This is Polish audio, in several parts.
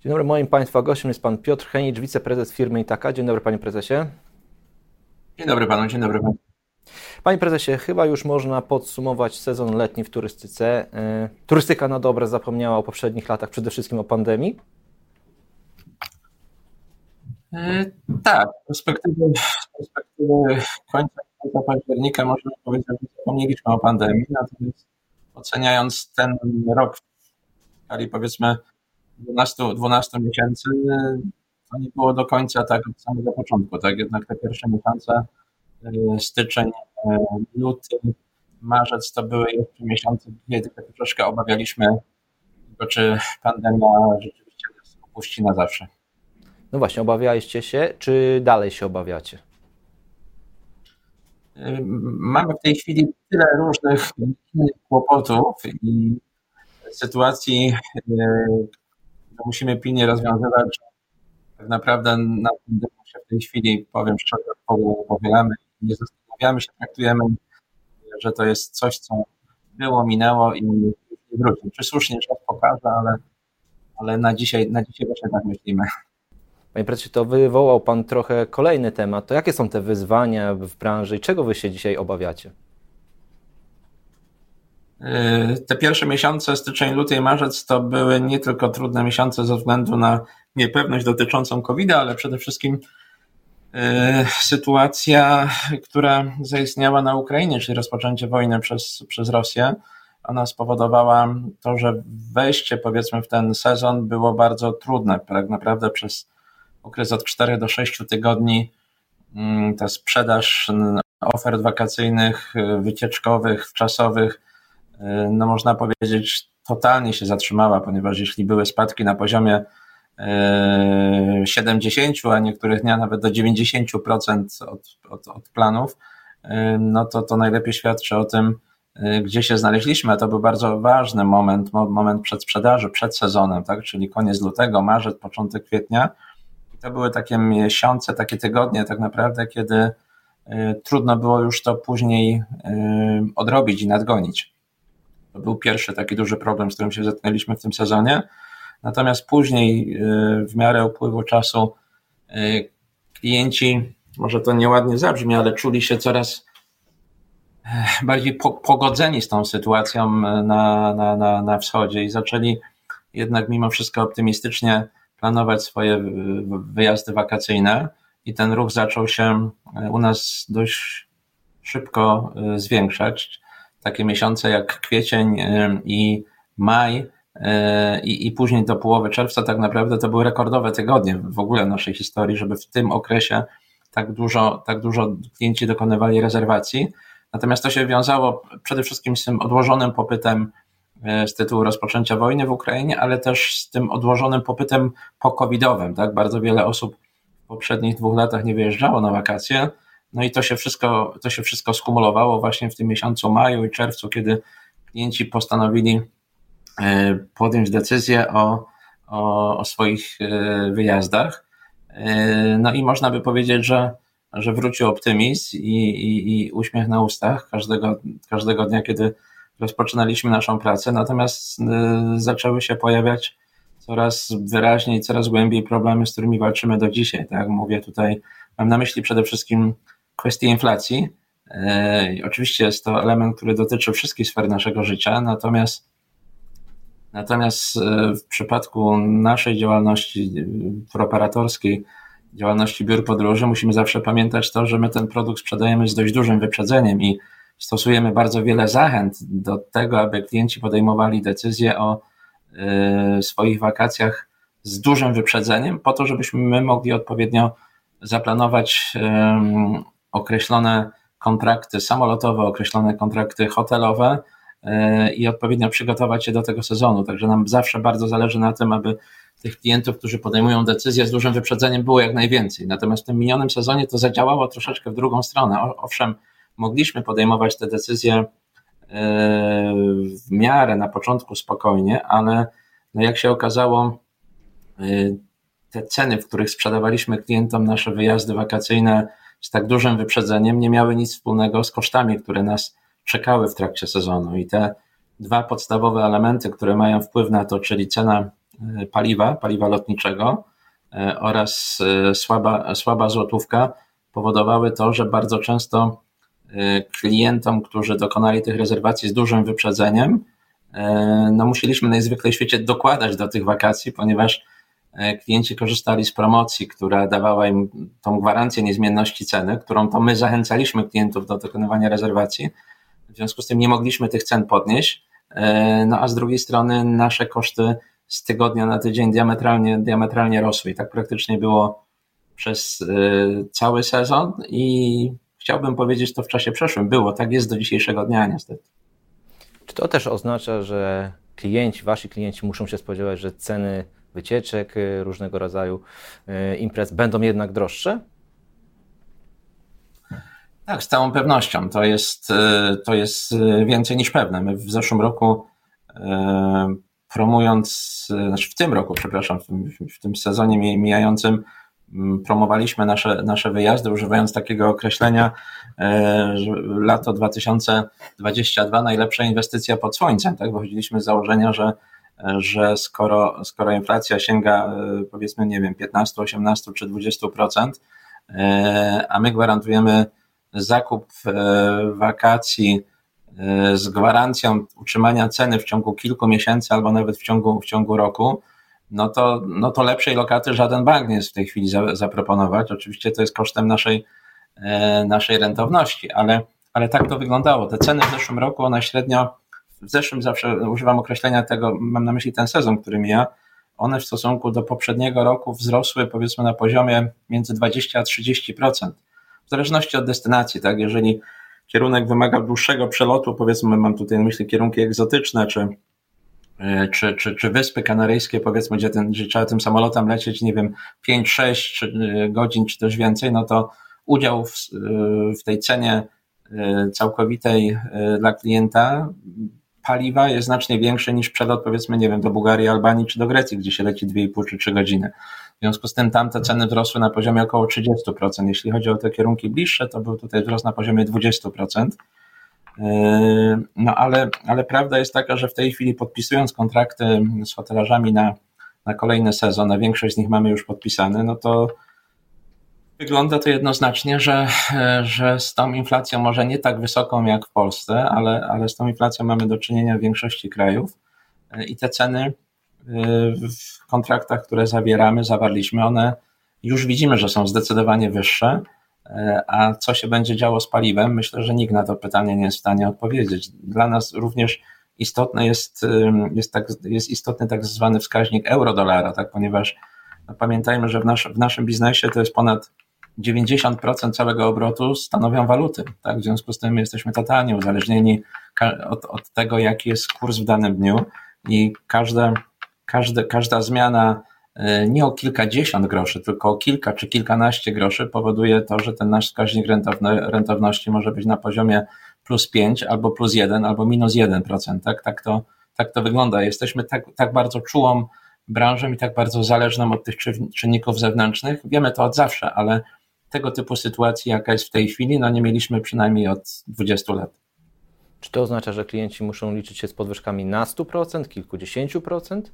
Dzień dobry, moim Państwa gościem jest Pan Piotr Henicz, wiceprezes firmy Itaka. Dzień dobry Panie Prezesie. Dzień dobry Panu, dzień dobry Panu. Panie Prezesie, chyba już można podsumować sezon letni w turystyce. E, turystyka na dobre zapomniała o poprzednich latach, przede wszystkim o pandemii. E, tak, z perspektywy, z perspektywy końca, końca października można powiedzieć, że zapomnieliśmy o pandemii, natomiast oceniając ten rok w skali powiedzmy 12, 12 miesięcy, to nie było do końca tak od samego początku, tak? Jednak te pierwsze miesiące, e, styczeń, e, luty, marzec to były jeszcze miesiące, kiedy tak troszkę obawialiśmy tego, czy pandemia rzeczywiście nas opuści na zawsze. No właśnie, obawialiście się, czy dalej się obawiacie? E, mamy w tej chwili tyle różnych kłopotów i sytuacji, musimy pilnie rozwiązywać. Tak naprawdę na tym się w tej chwili, powiem szczerze, powielamy nie zastanawiamy się, traktujemy, że to jest coś, co było, minęło i nie wróci. Czy słusznie czas pokaże, ale, ale na, dzisiaj, na dzisiaj właśnie tak myślimy. Panie prezesie, to wywołał Pan trochę kolejny temat. To jakie są te wyzwania w branży i czego Wy się dzisiaj obawiacie? Yy, te pierwsze miesiące, styczeń, luty marzec, to były nie tylko trudne miesiące ze względu na niepewność dotyczącą COVID, ale przede wszystkim yy, sytuacja, która zaistniała na Ukrainie, czyli rozpoczęcie wojny przez, przez Rosję. Ona spowodowała to, że wejście powiedzmy w ten sezon było bardzo trudne. Tak naprawdę przez okres od 4 do 6 tygodni mm, ta sprzedaż ofert wakacyjnych, wycieczkowych, czasowych no można powiedzieć, totalnie się zatrzymała, ponieważ jeśli były spadki na poziomie 70, e, a niektórych dnia nawet do 90% od, od, od planów, e, no to to najlepiej świadczy o tym, gdzie się znaleźliśmy, a to był bardzo ważny moment, moment przed sprzedaży, przed sezonem, tak, czyli koniec lutego, marzec, początek kwietnia. I to były takie miesiące, takie tygodnie tak naprawdę, kiedy trudno było już to później odrobić i nadgonić. Był pierwszy taki duży problem, z którym się zetknęliśmy w tym sezonie. Natomiast później, y, w miarę upływu czasu, y, klienci, może to nieładnie zabrzmi, ale czuli się coraz e, bardziej pogodzeni z tą sytuacją e, na, na, na, na wschodzie i zaczęli jednak mimo wszystko optymistycznie planować swoje wyjazdy wakacyjne i ten ruch zaczął się e, u nas dość szybko zwiększać takie miesiące jak kwiecień i maj e, i, i później do połowy czerwca tak naprawdę to były rekordowe tygodnie w ogóle naszej historii, żeby w tym okresie tak dużo, tak dużo klienci dokonywali rezerwacji. Natomiast to się wiązało przede wszystkim z tym odłożonym popytem e, z tytułu rozpoczęcia wojny w Ukrainie, ale też z tym odłożonym popytem po-covidowym. Tak? Bardzo wiele osób w poprzednich dwóch latach nie wyjeżdżało na wakacje, no i to się wszystko, to się wszystko skumulowało właśnie w tym miesiącu maju i czerwcu, kiedy klienci postanowili e, podjąć decyzję o, o, o swoich e, wyjazdach. E, no i można by powiedzieć, że, że wrócił optymizm i, i, i uśmiech na ustach każdego, każdego dnia, kiedy rozpoczynaliśmy naszą pracę, natomiast zaczęły się pojawiać coraz wyraźniej, coraz głębiej problemy, z którymi walczymy do dzisiaj. Tak? Mówię tutaj, mam na myśli przede wszystkim kwestię inflacji. E, oczywiście jest to element, który dotyczy wszystkich sfer naszego życia, natomiast natomiast e, w przypadku naszej działalności operatorskiej, działalności biur podróży, musimy zawsze pamiętać to, że my ten produkt sprzedajemy z dość dużym wyprzedzeniem i stosujemy bardzo wiele zachęt do tego, aby klienci podejmowali decyzje o e, swoich wakacjach z dużym wyprzedzeniem, po to, żebyśmy my mogli odpowiednio zaplanować określone kontrakty samolotowe, określone kontrakty hotelowe e, i odpowiednio przygotować się do tego sezonu. Także nam zawsze bardzo zależy na tym, aby tych klientów, którzy podejmują decyzje z dużym wyprzedzeniem, było jak najwięcej. Natomiast w tym minionym sezonie to zadziałało troszeczkę w drugą stronę. Owszem, mogliśmy podejmować te decyzje e, w miarę na początku spokojnie, ale no jak się okazało, e, te ceny, w których sprzedawaliśmy klientom nasze wyjazdy wakacyjne, z tak dużym wyprzedzeniem nie miały nic wspólnego z kosztami, które nas czekały w trakcie sezonu. I te dwa podstawowe elementy, które mają wpływ na to, czyli cena paliwa, paliwa lotniczego oraz słaba, słaba złotówka powodowały to, że bardzo często klientom, którzy dokonali tych rezerwacji z dużym wyprzedzeniem, no musieliśmy najzwyklej w świecie dokładać do tych wakacji, ponieważ E, klienci korzystali z promocji, która dawała im tą gwarancję niezmienności ceny, którą to my zachęcaliśmy klientów do dokonywania rezerwacji. W związku z tym nie mogliśmy tych cen podnieść. E, no a z drugiej strony nasze koszty z tygodnia na tydzień diametralnie, diametralnie rosły i tak praktycznie było przez e, cały sezon i chciałbym powiedzieć to w czasie przeszłym. Było, tak jest do dzisiejszego dnia niestety. Czy to też oznacza, że klienci, wasi klienci muszą się spodziewać, że ceny wycieczek, y, różnego rodzaju y, imprez będą jednak droższe? Tak, z całą pewnością. To jest, y, to jest więcej niż pewne. My w zeszłym roku promując, znaczy w tym roku, przepraszam, w tym, sezonie mijającym, mm, promowaliśmy nasze, nasze wyjazdy, używając takiego określenia, że lato 2022 najlepsza inwestycja pod słońcem. Tak? Wychodziliśmy z założenia, że że skoro, skoro inflacja sięga e, powiedzmy, nie wiem, 15, 18 czy 20%, e, a my gwarantujemy zakup e, wakacji z gwarancją utrzymania ceny w ciągu kilku miesięcy albo nawet w ciągu, w ciągu roku, no to, no to lepszej lokaty żaden bank nie jest w tej chwili za, zaproponować. Oczywiście to jest kosztem naszej, naszej rentowności, ale, ale tak to wyglądało. Te ceny w zeszłym roku, one średnio w zeszłym zawsze używam określenia tego, mam na myśli ten sezon, który mija, one w stosunku do poprzedniego roku wzrosły powiedzmy na poziomie między 20 a 30%. W zależności od destynacji, tak? Jeżeli kierunek wymaga dłuższego przelotu, powiedzmy, mam tutaj na myśli kierunki egzotyczne, czy, e, czy, czy, czy wyspy kanaryjskie, powiedzmy, gdzie, ten, gdzie trzeba tym samolotem lecieć, nie wiem, 5-6 e, godzin, czy też więcej, no to udział w, e, w tej cenie całkowitej dla klienta paliwa jest znacznie większy niż przelot, powiedzmy, nie wiem, do Bułgarii, Albanii czy do Grecji, gdzie się leci 2,5 czy 3 godziny. W związku z tym tamte ceny wzrosły na poziomie około 30%. Jeśli chodzi o te kierunki bliższe, to był tutaj wzrost na poziomie 20%. Yy, no ale, ale prawda jest taka, że w tej chwili podpisując kontrakty z hotelarzami na, na kolejny sezon, a większość z nich mamy już podpisane, no to Wygląda to jednoznacznie, że, że z tą inflacją może nie tak wysoką jak w Polsce, ale, ale z tą inflacją mamy do czynienia w większości krajów. I te ceny y, w kontraktach, które zawieramy, zawarliśmy, one już widzimy, że są zdecydowanie wyższe, a co się będzie działo z paliwem, myślę, że nikt na to pytanie nie jest w stanie odpowiedzieć. Dla nas również istotne jest, jest, tak, jest istotny tak zwany wskaźnik euro-dolara, tak, ponieważ no, pamiętajmy, że w, nasz, w naszym biznesie to jest ponad 90% całego obrotu stanowią waluty. Tak? W związku z tym jesteśmy totalnie uzależnieni od, od tego, jaki jest kurs w danym dniu i każda, każda, każda zmiana e, nie o kilkadziesiąt groszy, tylko o kilka czy kilkanaście groszy powoduje to, że ten nasz wskaźnik rentowności może być na poziomie plus 5 albo plus 1 albo minus 1%. Tak, tak, to, tak to wygląda. Jesteśmy tak, tak bardzo czułą branżą i tak bardzo zależną od tych czynników zewnętrznych. Wiemy to od zawsze, ale tego typu sytuacji, jaka jest w tej chwili, no nie mieliśmy przynajmniej od 20 lat. Czy to oznacza, że klienci muszą liczyć się z podwyżkami na 100%, kilkudziesięciu procent?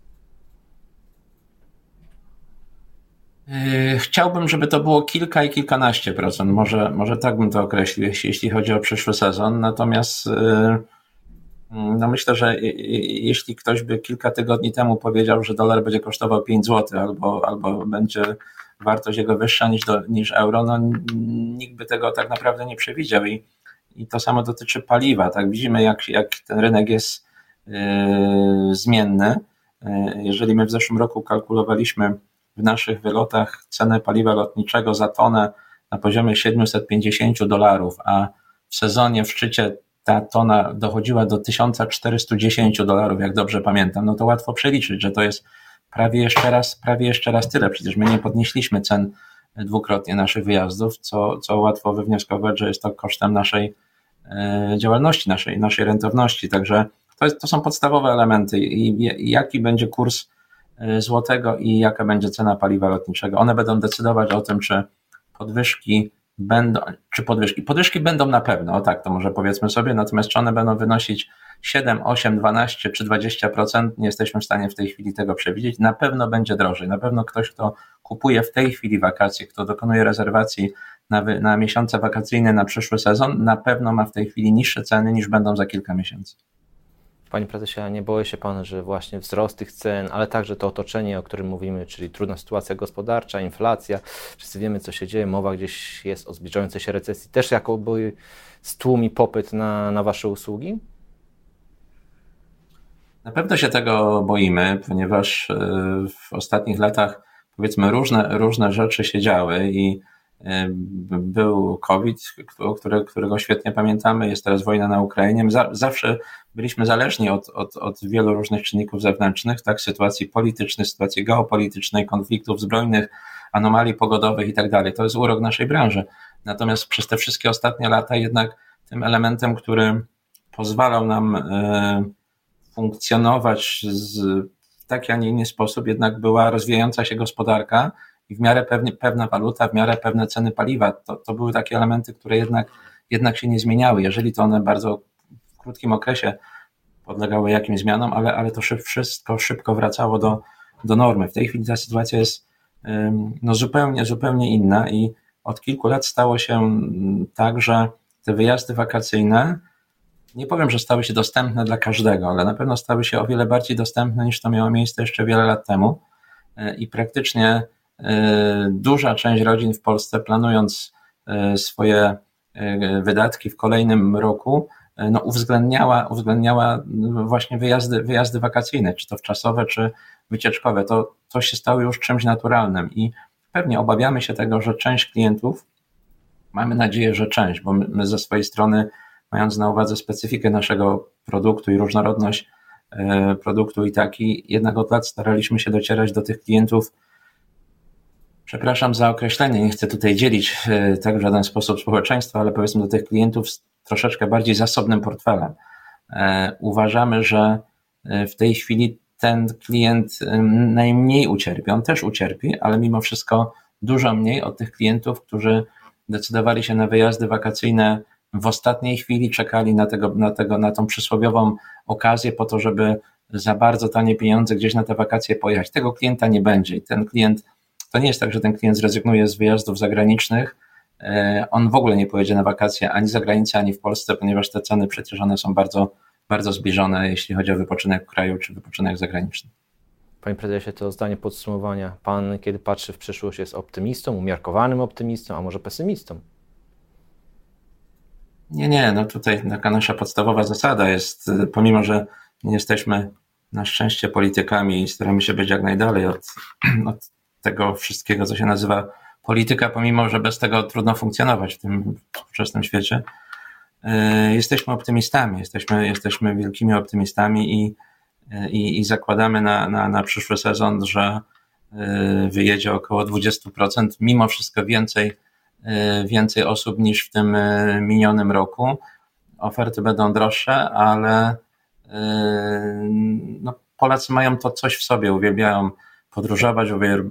Yy, chciałbym, żeby to było kilka i kilkanaście procent. Może, może tak bym to określił, jeśli chodzi o przyszły sezon. Natomiast yy, no myślę, że jeśli ktoś by kilka tygodni temu powiedział, że dolar będzie kosztował 5 zł albo, albo będzie wartość jego wyższa niż, do, niż euro, no nikt by tego tak naprawdę nie przewidział i, i to samo dotyczy paliwa, tak, widzimy jak, jak ten rynek jest yy, zmienny, yy, jeżeli my w zeszłym roku kalkulowaliśmy w naszych wylotach cenę paliwa lotniczego za tonę na poziomie 750 dolarów, a w sezonie w szczycie ta tona dochodziła do 1410 dolarów, jak dobrze pamiętam, no to łatwo przeliczyć, że to jest prawie jeszcze raz, prawie jeszcze raz tyle. Przecież my nie podnieśliśmy cen dwukrotnie naszych wyjazdów, co, co łatwo wywnioskować, że jest to kosztem naszej e, działalności, naszej, naszej rentowności. Także to, jest, to są podstawowe elementy i, jaki będzie kurs e, złotego i jaka będzie cena paliwa lotniczego. One będą decydować o tym, czy podwyżki będą, czy podwyżki? Podwyżki będą na pewno, o tak, to może powiedzmy sobie, natomiast czy one będą wynosić 7, 8, 12 czy 20%, nie jesteśmy w stanie w tej chwili tego przewidzieć. Na pewno będzie drożej. Na pewno ktoś, kto kupuje w tej chwili wakacje, kto dokonuje rezerwacji na, na miesiące wakacyjne na przyszły sezon, na pewno ma w tej chwili niższe ceny niż będą za kilka miesięcy. Panie prezesie, nie boi się pan, że właśnie wzrost tych cen, ale także to otoczenie, o którym mówimy, czyli trudna sytuacja gospodarcza, inflacja, wszyscy wiemy, co się dzieje, mowa gdzieś jest o zbliżającej się recesji, też jakoby stłumi popyt na, na wasze usługi? Na pewno się tego boimy, ponieważ e, w ostatnich latach powiedzmy różne, różne rzeczy się działy i był COVID, który, którego świetnie pamiętamy, jest teraz wojna na Ukrainie. Zawsze byliśmy zależni od, od, od wielu różnych czynników zewnętrznych, tak, sytuacji politycznej, sytuacji geopolitycznej, konfliktów zbrojnych, anomalii pogodowych i tak dalej. To jest urok naszej branży. Natomiast przez te wszystkie ostatnie lata jednak tym elementem, który pozwalał nam e, funkcjonować z, w taki, a nie inny sposób, jednak była rozwijająca się gospodarka i w miarę pewnie, pewna waluta, w miarę pewne ceny paliwa. To, to były takie elementy, które jednak, jednak się nie zmieniały. Jeżeli to one bardzo w krótkim okresie podlegały jakimś zmianom, ale, ale to wszystko szybko wracało do, do normy. W tej chwili ta sytuacja jest no, zupełnie, zupełnie inna i od kilku lat stało się tak, że te wyjazdy wakacyjne nie powiem, że stały się dostępne dla każdego, ale na pewno stały się o wiele bardziej dostępne niż to miało miejsce jeszcze wiele lat temu. E, I praktycznie duża część rodzin w Polsce, planując e, swoje wydatki w kolejnym roku, no, uwzględniała, uwzględniała właśnie wyjazdy, wyjazdy wakacyjne, czy to wczasowe, czy wycieczkowe. To, to się stało już czymś naturalnym i pewnie obawiamy się tego, że część klientów, mamy nadzieję, że część, bo my, ze swojej strony mając na uwadze specyfikę naszego produktu i różnorodność e, produktu i taki, jednak od lat staraliśmy się docierać do tych klientów. Przepraszam za określenie, nie chcę tutaj dzielić e, tak w żaden sposób społeczeństwa, ale powiedzmy do tych klientów z troszeczkę bardziej zasobnym portfelem. E, uważamy, że w tej chwili ten klient najmniej ucierpi. On też ucierpi, ale mimo wszystko dużo mniej od tych klientów, którzy decydowali się na wyjazdy wakacyjne w ostatniej chwili czekali na, tego, na, tego, na tą przysłowiową okazję po to, żeby za bardzo tanie pieniądze gdzieś na te wakacje pojechać. Tego klienta nie będzie ten klient, to nie jest tak, że ten klient zrezygnuje z wyjazdów zagranicznych, e, on w ogóle nie pojedzie na wakacje ani za granicę, ani w Polsce, ponieważ te ceny przecież one są bardzo, bardzo zbliżone, jeśli chodzi o wypoczynek w kraju czy wypoczynek zagraniczny. Panie prezesie, to zdanie podsumowania. Pan, kiedy patrzy w przyszłość, jest optymistą, umiarkowanym optymistą, a może pesymistą? Nie, nie, no tutaj taka nasza podstawowa zasada jest, y, pomimo że nie jesteśmy na szczęście politykami i staramy się być jak najdalej od, od tego wszystkiego, co się nazywa polityka, pomimo że bez tego trudno funkcjonować w tym współczesnym świecie. Y, jesteśmy optymistami, jesteśmy, jesteśmy wielkimi optymistami i, i, i zakładamy na, na, na przyszły sezon, że y, wyjedzie około 20%, mimo wszystko więcej E, więcej osób niż w tym e, minionym roku. Oferty będą droższe, ale e, no, Polacy mają to coś w sobie, uwielbiają podróżować,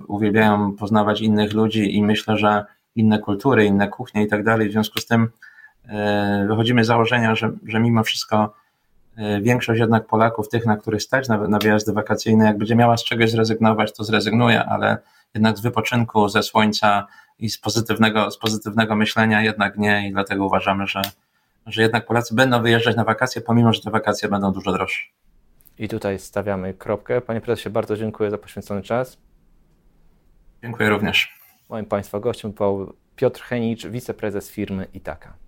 uwielbiają poznawać innych ludzi i myślę, że inne kultury, inne kuchnie i tak dalej. W związku z tym wychodzimy z założenia, że, że mimo wszystko większość jednak Polaków, tych, na których stać na, na wyjazdy wakacyjne, jak będzie miała z czegoś zrezygnować, to zrezygnuje, ale jednak z wypoczynku, ze słońca, i z pozytywnego, z pozytywnego myślenia jednak nie i dlatego uważamy, że, że jednak Polacy będą wyjeżdżać na wakacje, pomimo, że te wakacje będą dużo droższe. I tutaj stawiamy kropkę. Panie prezesie, bardzo dziękuję za poświęcony czas. Dziękuję również. Moim Państwa gościem był Piotr Henicz, wiceprezes firmy Itaka.